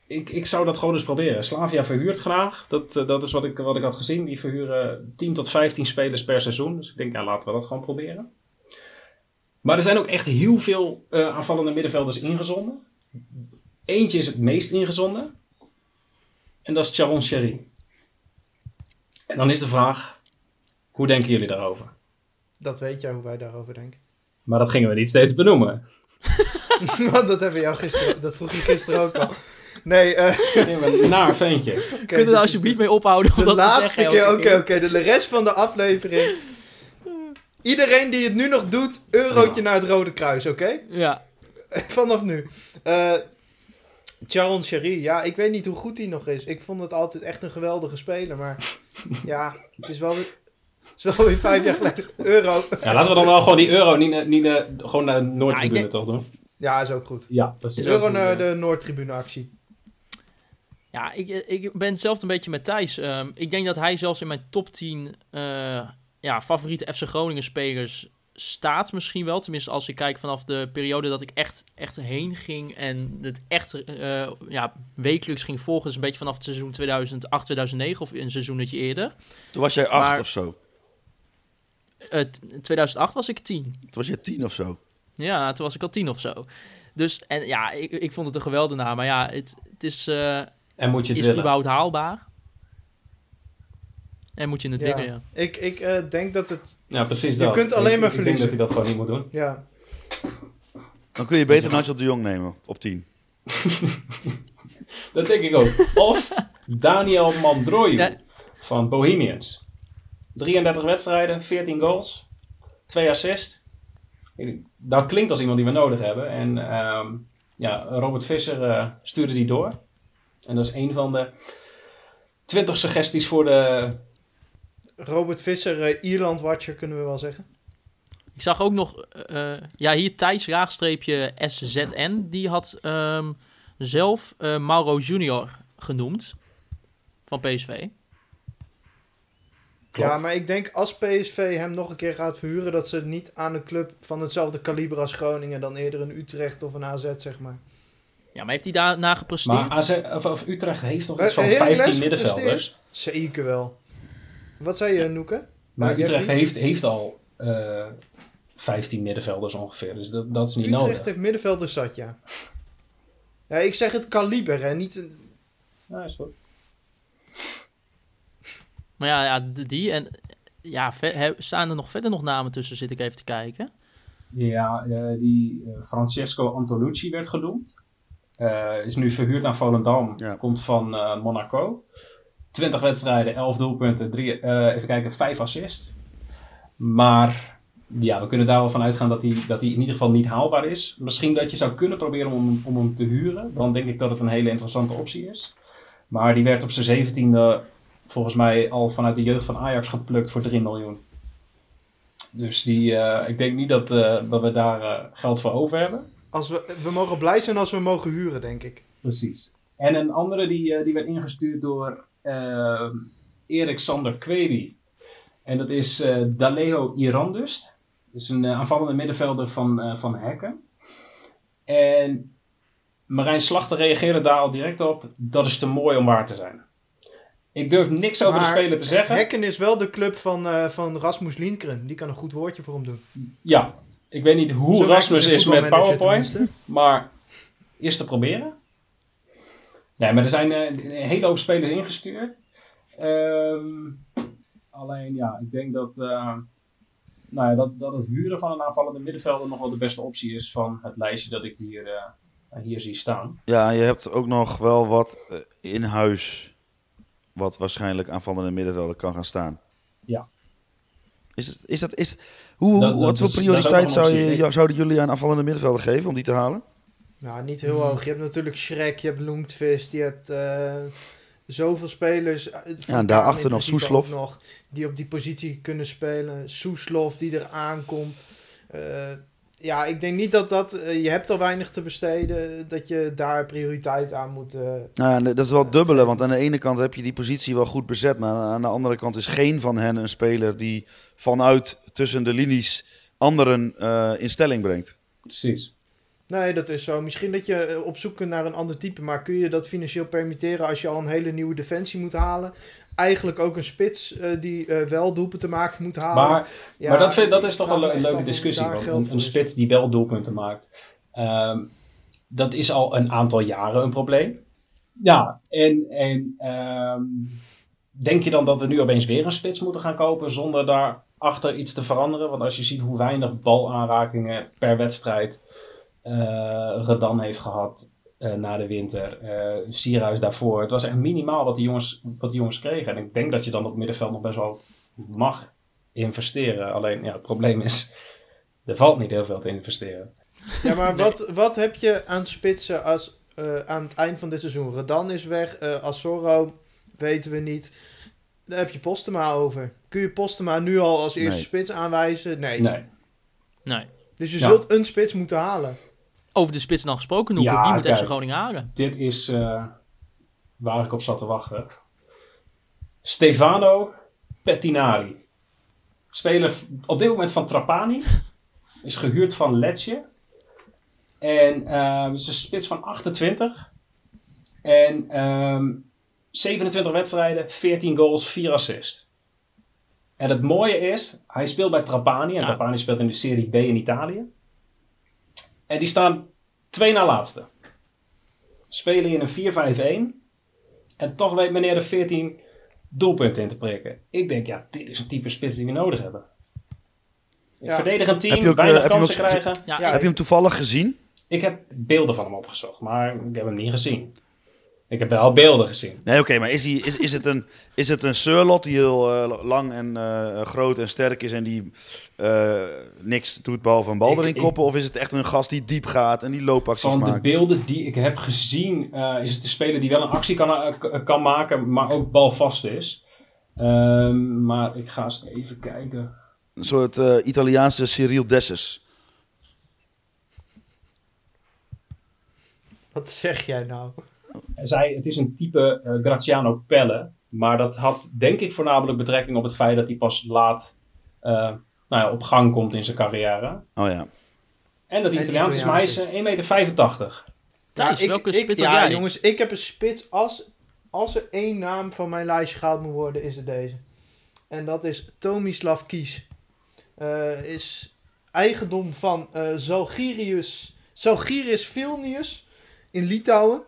ik, ik zou dat gewoon eens proberen. Slavia verhuurt graag. Dat, uh, dat is wat ik, wat ik had gezien. Die verhuren 10 tot 15 spelers per seizoen. Dus ik denk, ja, laten we dat gewoon proberen. Maar er zijn ook echt heel veel uh, aanvallende middenvelders ingezonden. Eentje is het meest ingezonden. En dat is Charon Sherry. En dan is de vraag, hoe denken jullie daarover? Dat weet jij hoe wij daarover denken. Maar dat gingen we niet steeds benoemen. Want dat hebben jou gisteren, dat vroeg je gisteren ook al. Nee, uh, een naar ventje. Okay, Kun je er alsjeblieft mee ophouden? De laatste keer, oké, oké. Okay, de rest van de aflevering. Iedereen die het nu nog doet, eurotje ja. naar het Rode Kruis, oké? Okay? Ja. Vanaf nu. Uh, Charon Sherry, ja, ik weet niet hoe goed hij nog is. Ik vond het altijd echt een geweldige speler, maar ja, het is wel weer, het is wel weer vijf jaar geleden. Euro. Ja, laten we dan wel gewoon die euro niet, niet uh, gewoon naar de Noordtribune ja, toch doen? Ja, is ook goed. Ja, dat is euro naar de Noordtribune actie. Ja, ik, ik ben zelf een beetje met Thijs. Um, ik denk dat hij zelfs in mijn top 10 uh, ja, favoriete FC Groningen spelers staat misschien wel. Tenminste, als ik kijk vanaf de periode dat ik echt, echt heen ging en het echt uh, ja, wekelijks ging volgen. Dus een beetje vanaf het seizoen 2008, 2009 of een seizoenetje eerder. Toen was jij acht maar, of zo. Eh, t- 2008 was ik tien. Toen was je tien of zo. Ja, toen was ik al tien of zo. Dus, en ja, ik, ik vond het een geweldige naam. Maar ja, het, het is, eh, En moet je het is het willen. überhaupt haalbaar? En moet je het Ja. willen, ja. Ik, ik eh, denk dat het... Ja, precies Je dat. kunt alleen Ik- maar Ik denk dat verliezen. hij dat gewoon niet moet doen. Ja, Dan kun je beter Nigel de Jong nemen op tien. Dat denk ik ook. Of Daniel Mandroju Ja. van Bohemians. 33 wedstrijden, 14 goals, 2 assists. Dat klinkt als iemand die we nodig hebben. En ehm, ja, Robert Visser eh, stuurde die door. En dat is een van de 20 suggesties voor de. Robert Visser, eh, Ierland-watcher kunnen we wel zeggen. Ik zag ook nog, eh, ja, hier Thijs Raagstreepje SZN. Die had ehm, zelf eh, Mauro Junior genoemd van PSV. Klopt. Ja, maar ik denk als PSV hem nog een keer gaat verhuren... dat ze niet aan een club van hetzelfde kaliber als Groningen... dan eerder een Utrecht of een AZ, zeg maar. Ja, maar heeft hij daarna gepresteerd? Maar AZ, of, of Utrecht heeft toch Wij- iets van heel 15 les middenvelders. Zeker wel. Wat zei je, Noeke? Maar Ja, Utrecht heeft, heeft al eh 15 middenvelders ongeveer. Dus dat, dat is niet Utrecht nodig. heeft middenvelders zat, ja. Ja, ik zeg het kaliber, hè. Niet een... Ja, is goed. Maar ja, ja die en ja, staan er nog verder nog namen tussen, zit ik even te kijken. Ja, eh, die eh, Francesco Antonucci werd genoemd. Eh, is nu verhuurd aan Volendam. Ja. Komt van eh, Monaco. 20 wedstrijden, 11 doelpunten, drie, eh, even kijken, 5 assists. Maar ja, we kunnen daar wel van uitgaan dat hij, dat hij in ieder geval niet haalbaar is. Misschien dat je zou kunnen proberen om, om hem te huren. Dan denk ik dat het een hele interessante optie is. Maar die werd op zijn 17e volgens mij al vanuit de jeugd van Ajax geplukt voor 3 miljoen. Dus die, eh, ik denk niet dat, eh, dat we daar eh, geld voor over hebben. Als we, we mogen blij zijn als we mogen huren, denk ik. Precies. En een andere die, die werd ingestuurd door Erik Sander Kweri. En dat is eh Daleo Irandust. Dat is een aanvallende middenvelder van, eh, van Hekken. En Marijn Slachter reageerde daar al direct op. Dat is te mooi om waar te zijn. Ik durf niks over de speler te zeggen. Hekken is wel de club van, eh, van Rasmus Lindgren. Die kan een goed woordje voor hem doen. Ja, ik weet niet hoe Zo Rasmus is met PowerPoint. Maar eerst te proberen. Nee, maar er zijn eh, een hele hoop spelers ingestuurd. Ehm, alleen ja, ik denk dat, eh, nou ja, dat, dat het huren van een aanvallende middenvelder nog wel de beste optie is van het lijstje dat ik hier, eh, hier zie staan. Ja, je hebt ook nog wel wat in huis. Wat waarschijnlijk aanvallende middenvelder kan gaan staan. Ja. Is, het, is dat, is, hoe, Dat- dat wat voor prioriteit zou je, zouden jullie aan aanvallende middenvelder geven om die te halen? Nou, niet heel hoog. Je hebt natuurlijk Schrek, je hebt Loentvist, je hebt eh, zoveel spelers. eh, van Ja, en daarachter nog Soeslof. nog die op die positie kunnen spelen. Soeslof die er aankomt. Eh, ja, ik denk niet dat dat... eh, je hebt al weinig te besteden, dat je daar prioriteit aan moet... eh, Nou, ja, dat is wel dubbele, want aan de ene kant heb je die positie wel goed bezet, maar aan de andere kant is geen van hen een speler die vanuit tussen de linies anderen eh, in stelling brengt. Precies. Nee, dat is zo. Misschien dat je eh, op zoek kunt naar een ander type, maar kun je dat financieel permitteren als je al een hele nieuwe defensie moet halen? Eigenlijk ook een spits eh, die eh, wel doelpunten maakt moet halen. Maar, Ja, maar dat, vind, dat is toch een, leuke discussie. Want een, spits die wel doelpunten maakt, ehm, dat is al een aantal jaren een probleem. Ja, en, en ehm, denk je dan dat we nu opeens weer een spits moeten gaan kopen zonder daarachter iets te veranderen? Want als je ziet hoe weinig balaanrakingen per wedstrijd eh Redan heeft gehad eh, na de winter, eh Sierhuis daarvoor. Het was echt minimaal wat die, jongens, wat die jongens kregen. En ik denk dat je dan op middenveld nog best wel mag investeren. Alleen ja, het probleem is, er valt niet heel veel te investeren. Ja, maar wat, wat heb je aan spitsen als, eh, aan het eind van dit seizoen? Redan is weg, eh Assoro weten we niet. Daar heb je Postema over. Kun je Postema nu al als eerste Nee. spits aanwijzen? Nee. Nee. Nee. Dus je Ja. zult een spits moeten halen. Over de spits dan gesproken, Noeke. Ja, Wie moet kijk. FC Groningen halen? Dit is eh, waar ik op zat te wachten. Stefano Pettinari. Speler op dit moment van Trapani. Is gehuurd van Lecce. En eh is een spits van 28. En ehm 27 wedstrijden, 14 goals, 4 assists. En het mooie is, hij speelt bij Trapani. En Ja. Trapani speelt in de Serie B in Italië. En die staan twee na laatste. Spelen in een 4-5-1. En toch weet meneer de 14 doelpunten in te prikken. Ik denk, ja, dit is een type spits die we nodig hebben. Een Ja. Verdedigend team, ook, eh, weinig je kansen krijgen. Ja, Ja, Heb je hem toevallig gezien? Ik heb beelden van hem opgezocht, maar ik heb hem niet gezien. Ik heb wel beelden gezien. Nee, oké, maar is, hij, is, is, het een, is het een Surlot die heel eh, lang en eh, groot en sterk is en die eh, niks doet behalve een bal Ik- erin ik- koppen? Of is het echt een gast die diep gaat en die loopacties Van de maakt? beelden die ik heb gezien, eh, is het de speler die wel een actie kan, kan maken, maar ook balvast is. Ehm, maar ik ga eens even kijken. Een soort eh, Italiaanse Cyril Dessus. Wat zeg jij nou? Hij zei, het is een type eh, Graziano Pelle. Maar dat had denk ik voornamelijk betrekking op het feit dat hij pas laat eh, nou ja, op gang komt in zijn carrière. Oh ja. En dat hij Italiaans is, maar hij is Italiaans eh, 1,85 meter. Thijs, ik, welke ik- spits ja, had jij? jongens, ik heb een spits. Als, als er één naam van mijn lijstje gehaald moet worden, is het deze. En dat is Tomislav Kies. Eh, is eigendom van eh Zalgirius, Zalgiris Vilnius in Litouwen.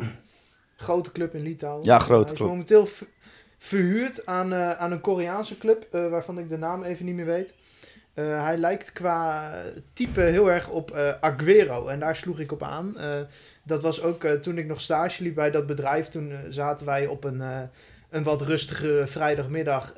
Grote club in Litouwen. Ja, grote club. momenteel verhuurd aan, eh, aan een Koreaanse club, eh, waarvan ik de naam even niet meer weet. Eh, hij lijkt qua type heel erg op eh, Aguero. En daar sloeg ik op aan. Dat was ook toen ik nog stage liep bij dat bedrijf. Toen zaten wij op een, een wat rustige vrijdagmiddag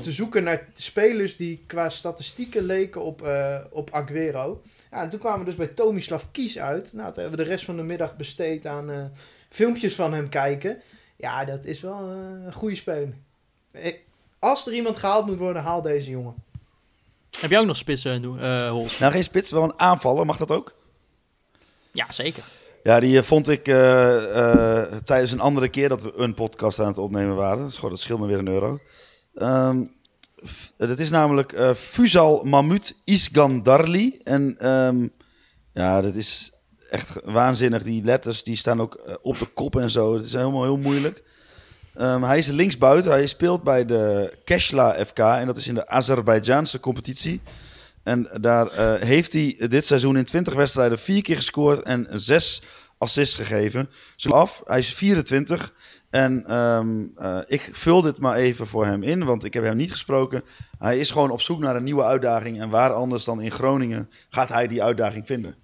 te zoeken naar spelers die qua statistieken leken op, op Aguero. Ja, en toen kwamen we dus bij Tomislav Kies uit. Nou, toen hebben we de rest van de middag besteed aan filmpjes van hem kijken. Ja, dat is wel eh, een goede speler. Eh, Als er iemand gehaald moet worden, haal deze jongen. Heb jij ook nog spitsen, uh, Hols? Nou, geen spits, wel een aanvaller, mag dat ook? Ja, zeker. Ja, die eh, vond ik eh, eh, tijdens een andere keer dat we een podcast aan het opnemen waren. Dus dat scheelt me weer een euro. Ehm, f- dat is namelijk eh Fuzal Mahmut Isgandarli. En ehm, ja, dat is echt waanzinnig. Die letters die staan ook eh, op de kop en zo. Het is helemaal heel moeilijk. Ehm, hij is linksbuiten. Hij speelt bij de Keshla FK. En dat is in de Azerbeidzjaanse competitie. En daar eh, heeft hij dit seizoen in 20 wedstrijden vier keer gescoord en zes assists gegeven. Zo af, hij is 24. En ehm, eh, ik vul dit maar even voor hem in, want ik heb hem niet gesproken. Hij is gewoon op zoek naar een nieuwe uitdaging. En waar anders dan in Groningen gaat hij die uitdaging vinden.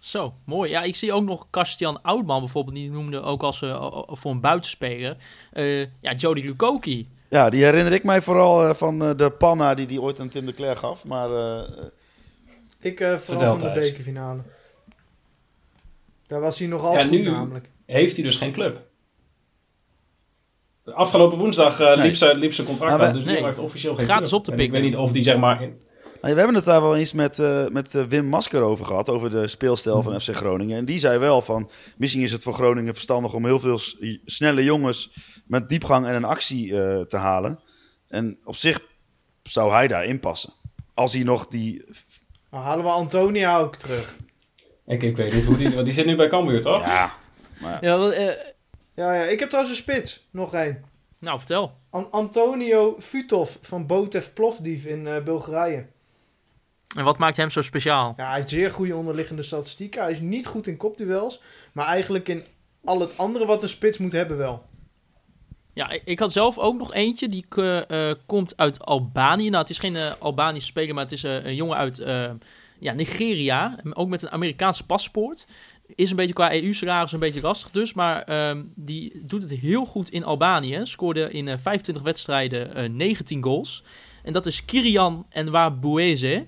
Zo, mooi. Ja, ik zie ook nog Kastian Oudman bijvoorbeeld, die noemde ook als eh, voor een buitenspeler. Eh, ja, Jody Lukoki. Ja, die herinner ik mij vooral eh, van eh, de panna die hij ooit aan Tim de Cler gaf. Maar eh, Ik eh vooral Vertel, van de bekerfinale. Daar was hij nogal Ja, goed nu- namelijk. Heeft hij dus geen club. Afgelopen woensdag eh, Nee. liep, zijn, liep zijn contract aan, dus nee. heeft officieel geen Gratis club. op te En pikken. Ik weet niet of die zeg maar... In, Nou, we hebben het daar wel eens met, eh, met eh, Wim Masker over gehad, over de speelstijl van FC Groningen. En die zei wel van, misschien is het voor Groningen verstandig om heel veel snelle jongens met diepgang en een actie eh, te halen. En op zich zou hij daarin passen. Als hij nog die... Nou halen we Antonia ook terug. ik, ik weet niet hoe die... Want die zit nu bij Cambuur, toch? Ja, Ja, wat, eh, Ja, ja, ik heb trouwens een spits. Nog één. nou, vertel. An- Antonio Futov van Botev Plovdiv in eh, Bulgarije. En wat maakt hem zo speciaal? Ja, hij heeft zeer goede onderliggende statistieken. Hij is niet goed in kopduels. Maar eigenlijk in al het andere wat een spits moet hebben wel. Ja, ik- had zelf ook nog eentje. Die eh, eh, komt uit Albanië. Nou, het is geen eh, Albanische speler, maar het is een jongen uit ja, Nigeria. Ook met een Amerikaanse paspoort. Is een beetje qua EU-salaris een beetje lastig dus. Maar ehm, die doet het heel goed in Albanië. Scoorde in eh, 25 wedstrijden eh, 19 goals. En dat is Kirian Enwabueze.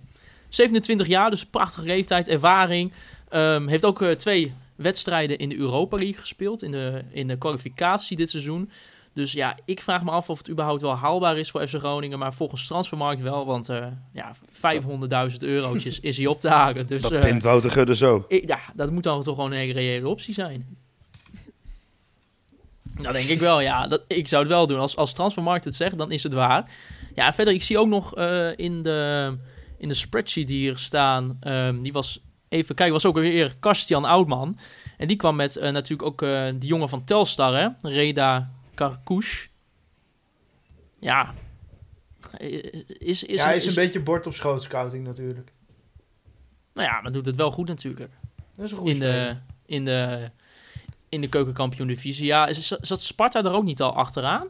27 jaar, dus prachtige leeftijd, ervaring. Ehm, heeft ook eh, twee wedstrijden in de Europa League gespeeld. In de, in de kwalificatie dit seizoen. Dus ja, ik vraag me af of het überhaupt wel haalbaar is voor FC Groningen. Maar volgens Transfermarkt wel, want eh, ja, 500.000 eurotjes is hij op te haken. Dus dat pint Wouter Gudde zo. ik- ja, dat moet dan toch gewoon een reële optie zijn. Nou, denk ik wel, ja. Dat, ik zou het wel doen. Als, als Transfermarkt het zegt, dan is het waar. Ja, verder, ik zie ook nog in, de, in de spreadsheet die hier staan... ehm, die was, even kijken, was ook weer Kastian Oudman. En die kwam met eh, natuurlijk ook eh die jongen van Telstar, hè. Reda Karkouche. Ja, Is, is, ja, hij is is- een beetje bord op schoot scouting natuurlijk. Nou ja, maar doet het wel goed natuurlijk. Dat is een goede In de, in de, in de keukenkampioen divisie. Ja, is- zat Sparta er ook niet al achteraan?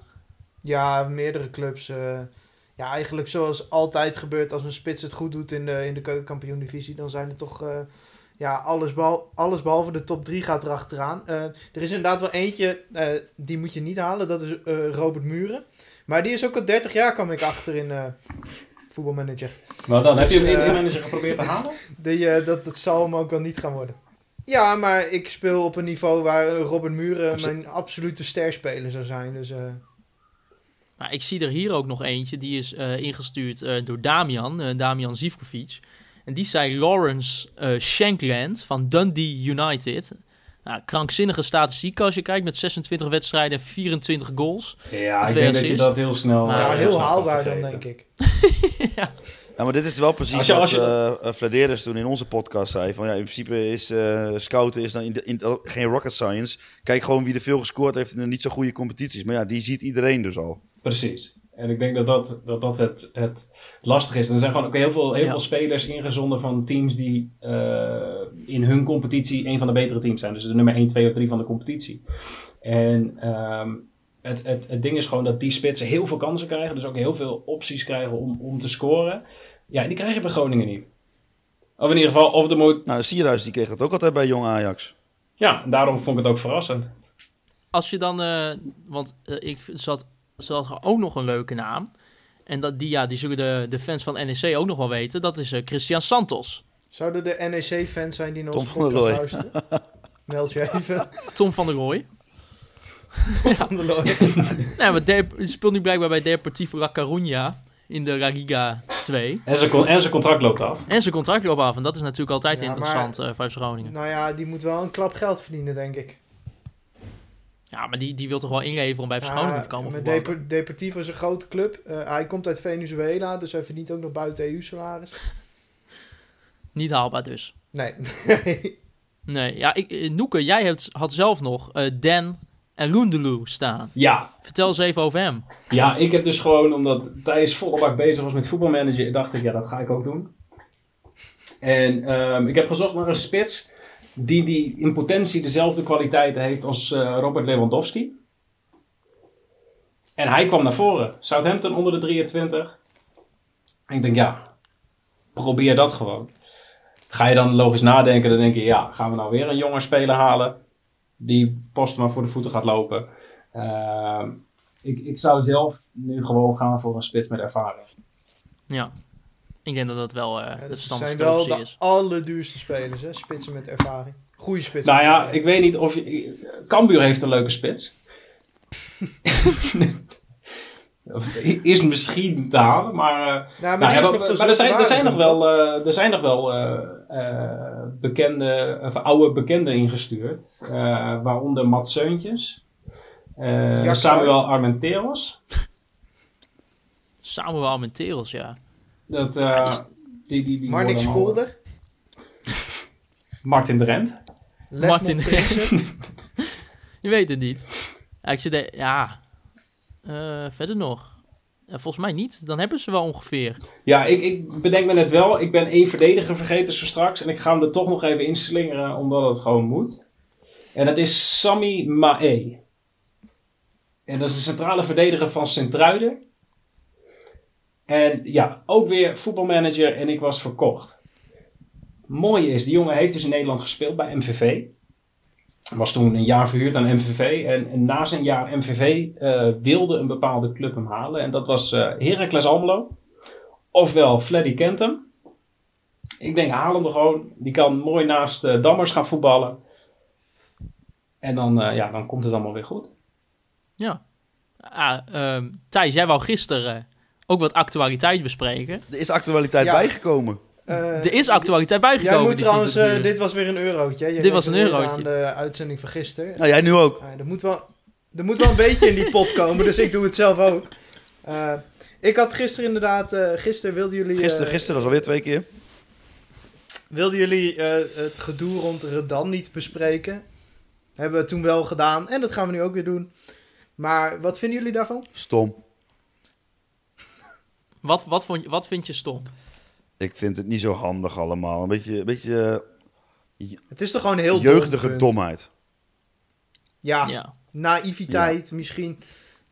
Ja, meerdere clubs. eh, ja, eigenlijk zoals altijd gebeurt als een spits het goed doet in de, in de keukenkampioen divisie, dan zijn er toch eh, ja, alles, behal- alles behalve de top 3 gaat erachteraan. Eh er is inderdaad wel eentje, eh, die moet je niet halen, dat is Robert Muren. Maar die is ook al 30 jaar, kwam ik achter in voetbalmanager. Maar dan heb je hem in manager geprobeerd te halen? Die, dat, dat zal hem ook wel niet gaan worden. Ja, maar ik speel op een niveau waar Robert Muren mijn absolute sterspeler zou zijn. Dus Nou, ik zie er hier ook nog eentje. Die is eh, ingestuurd eh, door Damian, eh, Damian Zivkovic. En die zei Lawrence eh, Shankland van Dundee United. Nou, krankzinnige statistiek als je kijkt met 26 wedstrijden en 24 goals. Ja, ik denk dat je dat heel snel... Maar ja, heel snel kan haalbaar dan, denk ik. Ja, maar dit is wel precies Als je- als je- wat eh Vladeris toen in onze podcast zei. Van ja, in principe is eh, scouten is dan in de, in, geen rocket science. Kijk gewoon wie er veel gescoord heeft in de niet zo goede competities. Maar ja, die ziet iedereen dus al. Precies. En ik denk dat dat, dat, dat het, het lastig is. En er zijn gewoon ook heel veel, heel Ja. veel spelers ingezonden van teams die eh, in hun competitie een van de betere teams zijn. Dus de nummer 1, 2 of 3 van de competitie. En ehm, het, het, het ding is gewoon dat die spitsen heel veel kansen krijgen. Dus ook heel veel opties krijgen om, om te scoren. Ja, die krijg je bij Groningen niet. Of in ieder geval, of er moet... Nou, Sierhuis die kreeg dat ook altijd bij Jong Ajax. Ja, daarom vond ik het ook verrassend. Als je dan, eh, want eh, ik zat, zat er ook nog een leuke naam. En dat, die, ja, die zullen de, de fans van NEC ook nog wel weten. Dat is eh, Christian Santos. Zouden de NEC-fans zijn die naar Tom van der Rooij. luisteren? Meld je even. Tom van der Rooij. Van der Looy. Nee, maar De, speelt nu blijkbaar bij Deportivo La Coruña in de La Liga 2. En zijn, con- en zijn contract loopt af. En zijn contract loopt af. En dat is natuurlijk altijd Ja, interessant eh voor Groningen. Nou ja, die moet wel een klap geld verdienen, denk ik. Ja, maar die, die wil toch wel inleveren om bij Verschoningen Ja, te komen? Depor- Deportivo is een grote club. Eh, hij komt uit Venezuela, dus hij verdient ook nog buiten EU-salaris. Niet haalbaar dus. Nee. Nee, ja, ik, eh, Noeke, jij hebt, had zelf nog eh, Dan en Loendeloe staan. Ja, Vertel eens even over hem. Ja, ik heb dus gewoon, omdat Thijs volle bak bezig was met voetbalmanager, dacht ik, ja, dat ga ik ook doen. En ehm, ik heb gezocht naar een spits die, die in potentie dezelfde kwaliteiten heeft als eh, Robert Lewandowski. En hij kwam naar voren. Southampton onder de 23. Ik denk, ja, probeer dat gewoon. Ga je dan logisch nadenken, dan denk je, ja, gaan we nou weer een jonger speler halen? Die post maar voor de voeten gaat lopen. Ehm, ik, ik zou zelf nu gewoon gaan voor een spits met ervaring. Ja, ik denk dat dat wel eh Ja, de dat verstandigste zijn wel de is. allerduurste spelers, hè? Spitsen met ervaring. Goeie spitsen. Nou ja, ik weet niet of je... Cambuur heeft een leuke spits. Is misschien te halen, maar... eh, Nou, nou ja, er, zijn, er, zijn nog wel, eh, er zijn nog wel eh, eh, bekende, of oude bekenden ingestuurd. eh, waaronder Mats Seuntjes. eh, Samuel Armenteros. Samuel Armenteros, ja. Dat, eh, is- die, die, die Marnix. Martin Drent. Martin Prinsen. Je weet het niet. Ja, ik zit er, ja. Eh, verder nog. Ja, volgens mij niet. Dan hebben ze wel ongeveer. Ja, ik, ik bedenk me net wel. Ik ben één verdediger vergeten zo straks. En ik ga hem er toch nog even inslingeren, omdat het gewoon moet. En dat is Sami Mae. En dat is een centrale verdediger van Sint-Truiden. En ja, ook weer voetbalmanager en ik was verkocht. Mooie is, die jongen heeft dus in Nederland gespeeld bij MVV. Was toen een jaar verhuurd aan MVV. En, en na zijn jaar MVV eh, wilde een bepaalde club hem halen. En dat was eh Heracles Almelo. Ofwel Fleddy kent hem. Ik denk, haal hem er gewoon. Die kan mooi naast eh, Dammers gaan voetballen. En dan, eh, ja, dan komt het allemaal weer goed. Ja. Ah, ehm, Thijs, jij wou gisteren ook wat actualiteit bespreken. Er is actualiteit Ja. bijgekomen. Eh, Er is actualiteit bijgekomen. Jij moet trouwens, eh, dit was weer een eurotje. Jij Dit was een eurotje. aan de uitzending van gisteren. Nou, jij nu ook. Uh, er, moet wel, er moet wel een beetje in die pot komen, dus ik doe het zelf ook. Eh, ik had gisteren inderdaad, eh, gisteren wilden jullie, eh, Gisteren, gisteren, dat is alweer twee keer. wilden jullie eh, het gedoe rond Redan niet bespreken. Hebben we toen wel gedaan en dat gaan we nu ook weer doen. Maar wat vinden jullie daarvan? Stom. Wat, wat, vond, je- wat vind je stom? Ik vind het niet zo handig allemaal. Een beetje, een beetje Het is toch gewoon heel jeugdige dom, domheid. Ja, Ja. naïviteit misschien.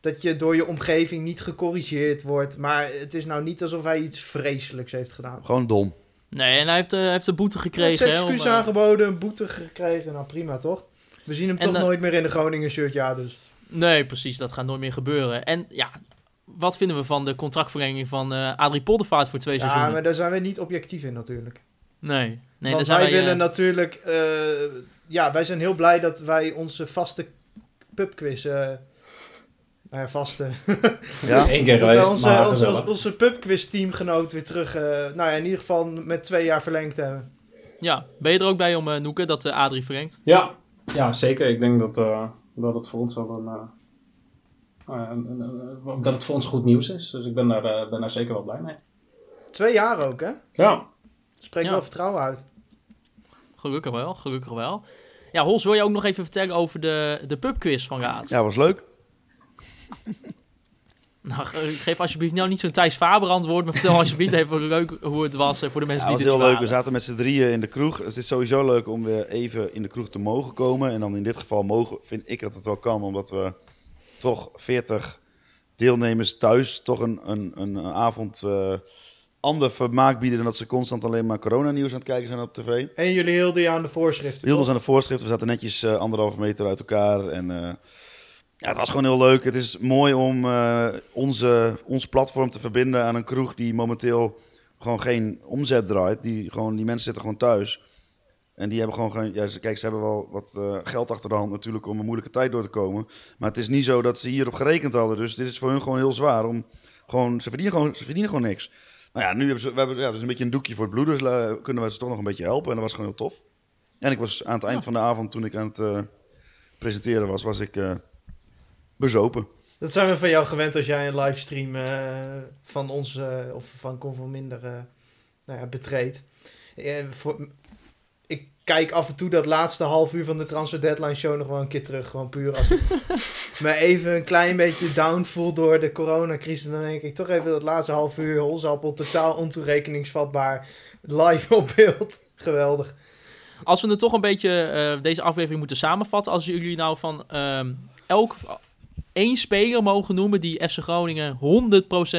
Dat je door je omgeving niet gecorrigeerd wordt. Maar het is nou niet alsof hij iets vreselijks heeft gedaan. Gewoon dom. Nee, en hij heeft, eh, hij heeft een boete Hij heeft gekregen. hè, excuus om, eh, aangeboden, een boete gekregen. Nou prima toch? We zien hem En, toch eh, nooit meer in de Groningen shirt, ja dus. Nee, precies. Dat gaat nooit meer gebeuren. En ja, wat vinden we van de contractverlenging van eh Adrie Poldervaart voor twee Ja, seizoenen? maar daar zijn we niet objectief in natuurlijk. Nee, nee daar Want zijn wij wij, willen eh, natuurlijk... eh, ja, wij zijn heel blij dat wij onze vaste pubquiz... eh nou ja, vaste... Ja? Eén keer geweest, onze, maar onze, onze pubquiz teamgenoot weer terug... eh, nou ja, in ieder geval met twee jaar verlengd hebben. Ja, ben je er ook bij om, eh Noeke, dat Adrie verlengt? Ja, ja, zeker. Ik denk dat, eh, dat het voor ons wel een, eh, eh, een- dat het voor ons goed nieuws is. Dus ik ben daar, eh, ben daar zeker wel blij mee. Twee jaar ook, hè? Ja, Spreekt Ja. wel vertrouwen uit. Gelukkig wel, gelukkig wel. Ja, Hols, wil je ook nog even vertellen over de, de pubquiz van Raad? Ja, was leuk. Nou, ge- geef alsjeblieft nou niet zo'n Thijs Faber antwoord, maar vertel alsjeblieft even leuk hoe het was voor de Ja, mensen het die was dit heel leuk. We zaten met z'n drieën in de kroeg. Het is sowieso leuk om weer even in de kroeg te mogen komen. En dan in dit geval mogen, vind ik dat het wel kan, omdat we toch 40 deelnemers thuis toch een, een, een, avond eh, ander vermaak bieden dan dat ze constant alleen maar coronanieuws aan het kijken zijn op tv. En jullie hielden je aan de voorschriften. Hielden ons aan de voorschrift. We zaten netjes eh, anderhalve meter uit elkaar. En eh, ja, het was gewoon heel leuk. Het is mooi om onze, ons platform te verbinden aan een kroeg die momenteel gewoon geen omzet draait. Die, gewoon, die mensen zitten gewoon thuis. En die hebben gewoon geen. Ja, ze, kijk, ze hebben wel wat eh, geld achter de hand natuurlijk om een moeilijke tijd door te komen. Maar het is niet zo dat ze hierop gerekend hadden. Dus dit is voor hun gewoon heel zwaar. Om, gewoon, ze, verdienen gewoon, ze verdienen gewoon niks. Nou ja, nu hebben ze we hebben, ja, dus een beetje een doekje voor het bloed. Dus kunnen we ze toch nog een beetje helpen. En dat was gewoon heel tof. En ik was aan het eind van de avond, toen ik aan het eh, presenteren was, was ik eh, bezopen. Dat zijn we van jou gewend als jij een livestream van ons of van Conforminder nou ja, betreedt. Voor, kijk af en toe dat laatste half uur van de Transfer Deadline Show nog wel een keer terug. Gewoon puur als ik me even een klein beetje down voel door de coronacrisis. Dan denk ik toch even dat laatste half uur Holzappel totaal ontoerekeningsvatbaar live op beeld. Geweldig. Als we het toch een beetje eh, deze aflevering moeten samenvatten, als jullie nou van ehm, elk één speler mogen noemen die FC Groningen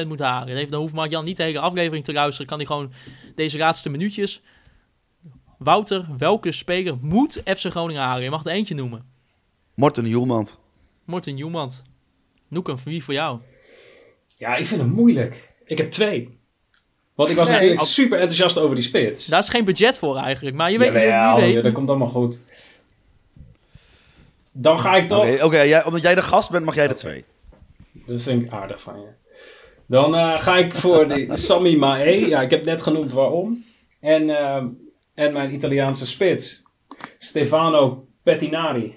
100% moet halen. Dan hoeft Mark-Jan niet de hele aflevering te luisteren, kan hij gewoon deze laatste minuutjes. Wouter, welke speler moet FC Groningen halen? Je mag er eentje noemen. Morten Hielmand. Morten Newmand. Noeken, wie voor jou? ja, ik vind het moeilijk. Ik heb twee. Want ik was Nee, natuurlijk als- super enthousiast over die spits. Daar is geen budget voor eigenlijk, maar je weet, Jawel, weet. joh, dat komt allemaal goed. Dan ga ik toch... Oké, oké, jij- omdat jij de gast bent, mag jij de twee. Dat vind ik aardig van je. Dan eh, ga ik voor die Sammy Mae. Ja, ik heb net genoemd waarom. En, ehm, en mijn Italiaanse spits. Stefano Pettinari.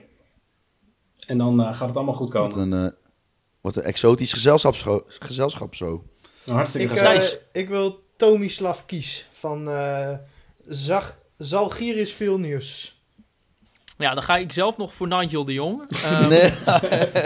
En dan eh, gaat het allemaal goed Wat komen. een, eh, wat een exotisch gezelschap, gezelschap zo. Hartstikke Ik, gezellig. eh, ik wil Tomislav Kies van eh Zag Zalgiris Vilnius. Ja, dan ga ik zelf nog voor Nigel de Jong. Ehm, Nee.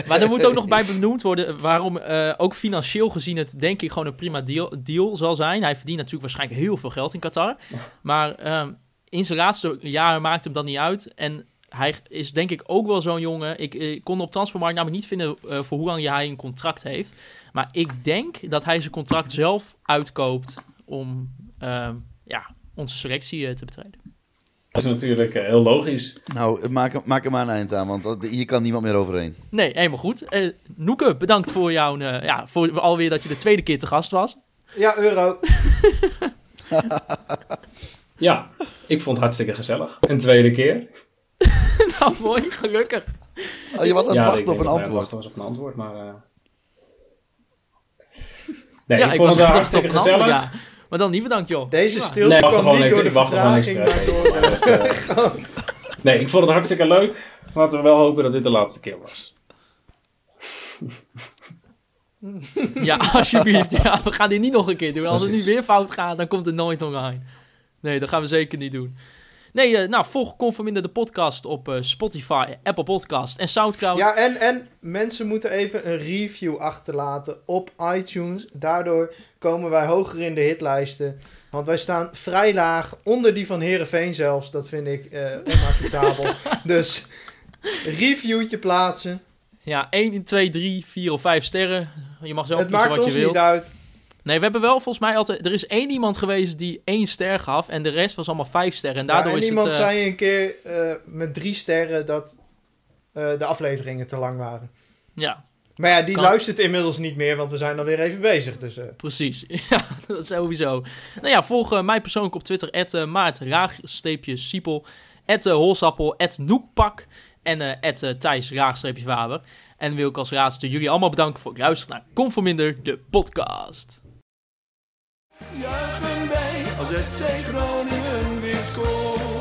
Maar er moet ook nog bij benoemd worden waarom eh, ook financieel gezien het denk ik gewoon een prima deal, deal zal zijn. Hij verdient natuurlijk waarschijnlijk heel veel geld in Qatar. Maar ehm, in zijn laatste jaren maakt hem dat niet uit. En hij is denk ik ook wel zo'n jongen. Ik, eh, kon op transfermarkt namelijk niet vinden eh, voor hoe lang hij een contract heeft. Maar ik denk dat hij zijn contract zelf uitkoopt om ehm, ja, onze selectie eh, te betreden. Dat is natuurlijk heel logisch. Nou, maak, maak er maar een eind aan, want dat- hier kan niemand meer overheen. Nee, helemaal goed. Eh Noeke, bedankt voor jouw, eh, ja, voor alweer dat je de tweede keer te gast was. Ja, euro. Ja, ik vond het hartstikke gezellig. Een tweede keer. nou, mooi, gelukkig. Oh, je was aan het ja, wachten op een antwoord. wachten was op een antwoord, maar... eh, Nee, ja, ik vond het wel hartstikke gezellig. ja. Maar dan niet bedankt, joh. Deze stilte Nee, kwam gewoon niet niks- door de ik wacht gewoon vertraging, niks maar door de... Nee, ik vond het hartstikke leuk. Laten we wel hopen dat dit de laatste keer was. Ja, alsjeblieft. Ja, we gaan dit niet nog een keer doen. Als het nu weer fout gaat, dan komt het nooit online. Nee, dat gaan we zeker niet doen. Nee, eh, nou, volg Conforminder de podcast op eh, Spotify, Apple Podcast en Soundcloud. Ja, en, en mensen moeten even een review achterlaten op iTunes. Daardoor komen wij hoger in de hitlijsten. Want wij staan vrij laag, onder die van Herenveen zelfs. Dat vind ik eh onacceptabel. dus reviewtje plaatsen. Ja, 1, 2, 3, 4 of 5 sterren. Je mag zelf Het kiezen maakt wat ons je wilt. niet uit. Nee, we hebben wel volgens mij altijd... Er is één iemand geweest die één ster gaf en de rest was allemaal vijf sterren. En daardoor Ja, en is iemand het... eh, zei een keer eh, met drie sterren dat eh, de afleveringen te lang waren. Ja, Maar ja, die Kan- luistert inmiddels niet meer, want we zijn alweer even bezig. Dus, eh, precies. Ja, dat is sowieso. Nou ja, volg mij persoonlijk op Twitter. At uh, Maart, raagstreepje, Siepel. At uh, Holsappel, Noekpak. En at uh, Thijs, Waber. En wil ik als raadster jullie allemaal bedanken voor het luisteren naar Conforminder, de podcast. Juichen wij als FC Groningen weer scoort.